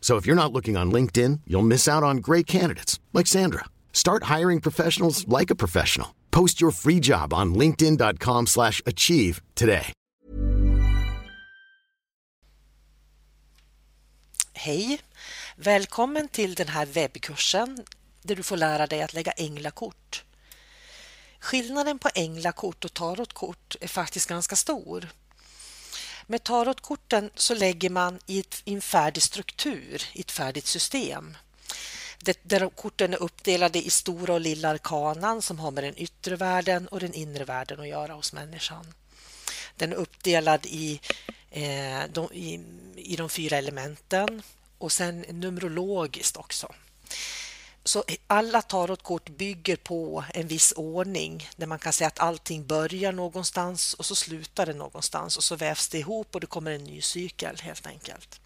So if you're not looking on LinkedIn, you'll miss out on great candidates like Sandra. Start hiring professionals like a professional. Post your free job on linkedin.com/achieve today. Hej! Välkommen till den här webbkursen där du får lära dig att lägga änglakort. Skillnaden på änglakort och tarotkort är faktiskt ganska stor. Med tarotkorten så lägger man i, ett, i en färdig struktur, i ett färdigt system. Det, där korten är uppdelade i stora och lilla arkanan som har med den yttre världen och den inre världen att göra hos människan. Den är uppdelad i, eh, de, i, i de fyra elementen och sen numerologiskt också. Så alla tarotkort bygger på en viss ordning där man kan säga att allting börjar någonstans och så slutar det någonstans och så vävs det ihop och det kommer en ny cykel helt enkelt.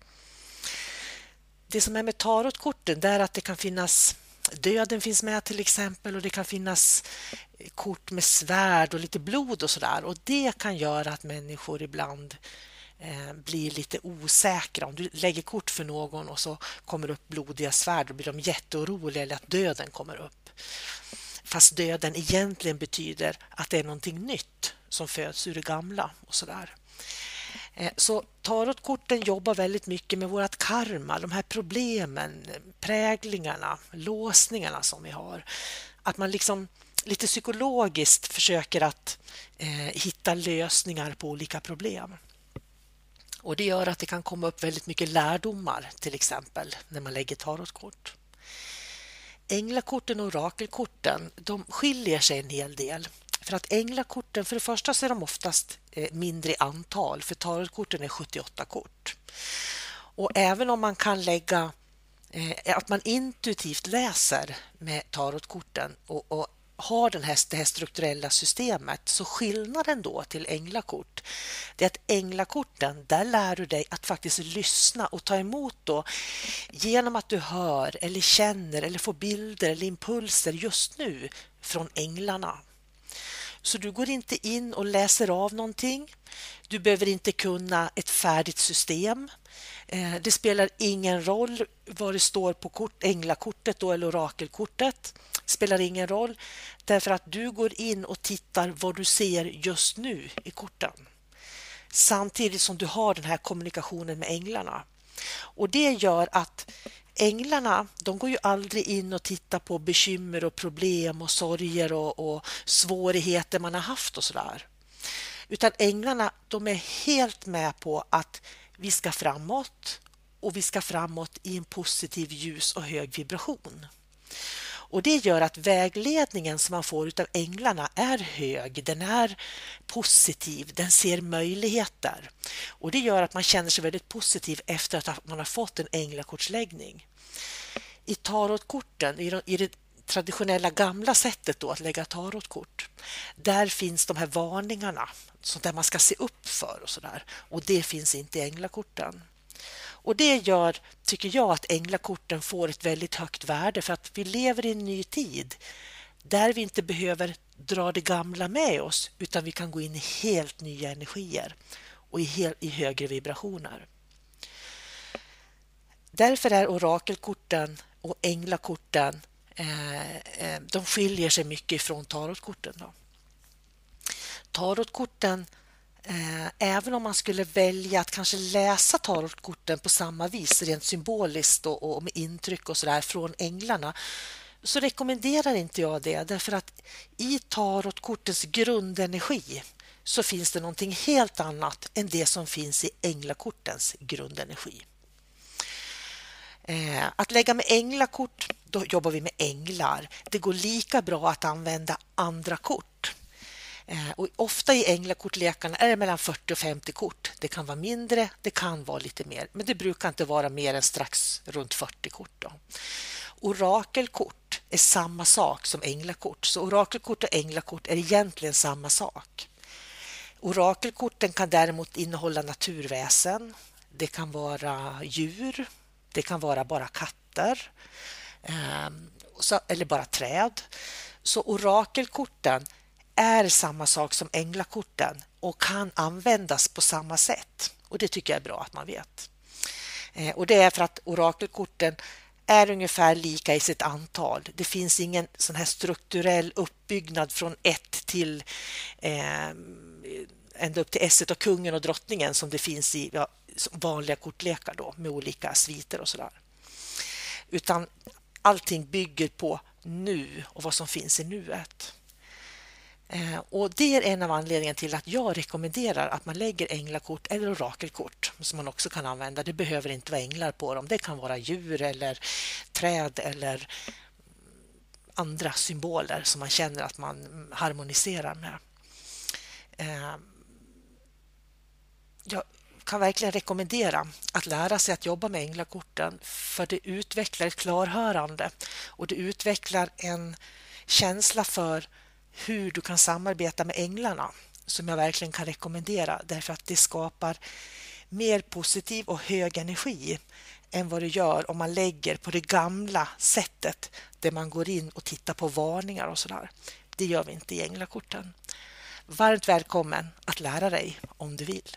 Det som är med tarotkorten är att det kan finnas Döden finns med till exempel och det kan finnas kort med svärd och lite blod och sådär och det kan göra att människor ibland Eh, blir lite osäkra. Om du lägger kort för någon och så kommer det upp blodiga svärd då blir de jätteoroliga eller att döden kommer upp. Fast döden egentligen betyder att det är någonting nytt som föds ur det gamla och sådär. Eh, så tarotkorten jobbar väldigt mycket med vårt karma, de här problemen, präglingarna, låsningarna som vi har. Att man liksom lite psykologiskt försöker att eh, hitta lösningar på olika problem. Och Det gör att det kan komma upp väldigt mycket lärdomar till exempel när man lägger tarotkort. Änglakorten och orakelkorten de skiljer sig en hel del. För att änglakorten, för det första så är de oftast eh, mindre i antal, för tarotkorten är 78 kort. Och även om man kan lägga eh, att man intuitivt läser med tarotkorten och, och har den här, det här strukturella systemet så skillnaden då till änglakort det är att änglakorten, där lär du dig att faktiskt lyssna och ta emot då genom att du hör eller känner eller får bilder eller impulser just nu från änglarna. Så du går inte in och läser av någonting. Du behöver inte kunna ett färdigt system. Eh, det spelar ingen roll vad det står på kort, änglakortet då, eller orakelkortet. Det spelar ingen roll därför att du går in och tittar vad du ser just nu i korten. Samtidigt som du har den här kommunikationen med änglarna. Och Det gör att änglarna de går ju aldrig in och tittar på bekymmer och problem och sorger och, och svårigheter man har haft och sådär. Utan änglarna de är helt med på att vi ska framåt och vi ska framåt i en positiv ljus och hög vibration. Och Det gör att vägledningen som man får av änglarna är hög, den är positiv, den ser möjligheter. Och Det gör att man känner sig väldigt positiv efter att man har fått en änglakortsläggning. I tarotkorten, i det traditionella gamla sättet då att lägga tarotkort, där finns de här varningarna, sånt där man ska se upp för och sådär. Och det finns inte i änglakorten. Och det gör, tycker jag, att änglakorten får ett väldigt högt värde för att vi lever i en ny tid där vi inte behöver dra det gamla med oss utan vi kan gå in i helt nya energier och i, hel, i högre vibrationer. Därför är orakelkorten och änglakorten Eh, eh, de skiljer sig mycket från tarotkorten. Då. Tarotkorten Eh, även om man skulle välja att kanske läsa tarotkorten på samma vis rent symboliskt och, och med intryck och sådär från änglarna så rekommenderar inte jag det därför att i tarotkortens grundenergi så finns det någonting helt annat än det som finns i änglakortens grundenergi. Eh, att lägga med änglakort, då jobbar vi med änglar. Det går lika bra att använda andra kort. Eh, och ofta i änglakortlekarna är det mellan 40 och 50 kort. Det kan vara mindre, det kan vara lite mer, men det brukar inte vara mer än strax runt 40 kort. Då. Orakelkort är samma sak som änglakort, så orakelkort och änglakort är egentligen samma sak. Orakelkorten kan däremot innehålla naturväsen. Det kan vara djur. Det kan vara bara katter ehm, eller bara träd. Så orakelkorten är samma sak som änglakorten och kan användas på samma sätt. Och Det tycker jag är bra att man vet. Eh, och Det är för att orakelkorten är ungefär lika i sitt antal. Det finns ingen sån här strukturell uppbyggnad från ett till eh, ända upp till esset och kungen och drottningen som det finns i ja, vanliga kortlekar då, med olika sviter och sådär. Utan allting bygger på nu och vad som finns i nuet. Eh, och Det är en av anledningarna till att jag rekommenderar att man lägger änglakort eller orakelkort som man också kan använda. Det behöver inte vara änglar på dem. Det kan vara djur eller träd eller andra symboler som man känner att man harmoniserar med. Eh, jag kan verkligen rekommendera att lära sig att jobba med änglakorten för det utvecklar ett klarhörande och det utvecklar en känsla för hur du kan samarbeta med änglarna som jag verkligen kan rekommendera därför att det skapar mer positiv och hög energi än vad det gör om man lägger på det gamla sättet där man går in och tittar på varningar och sådär. Det gör vi inte i änglakorten. Varmt välkommen att lära dig om du vill.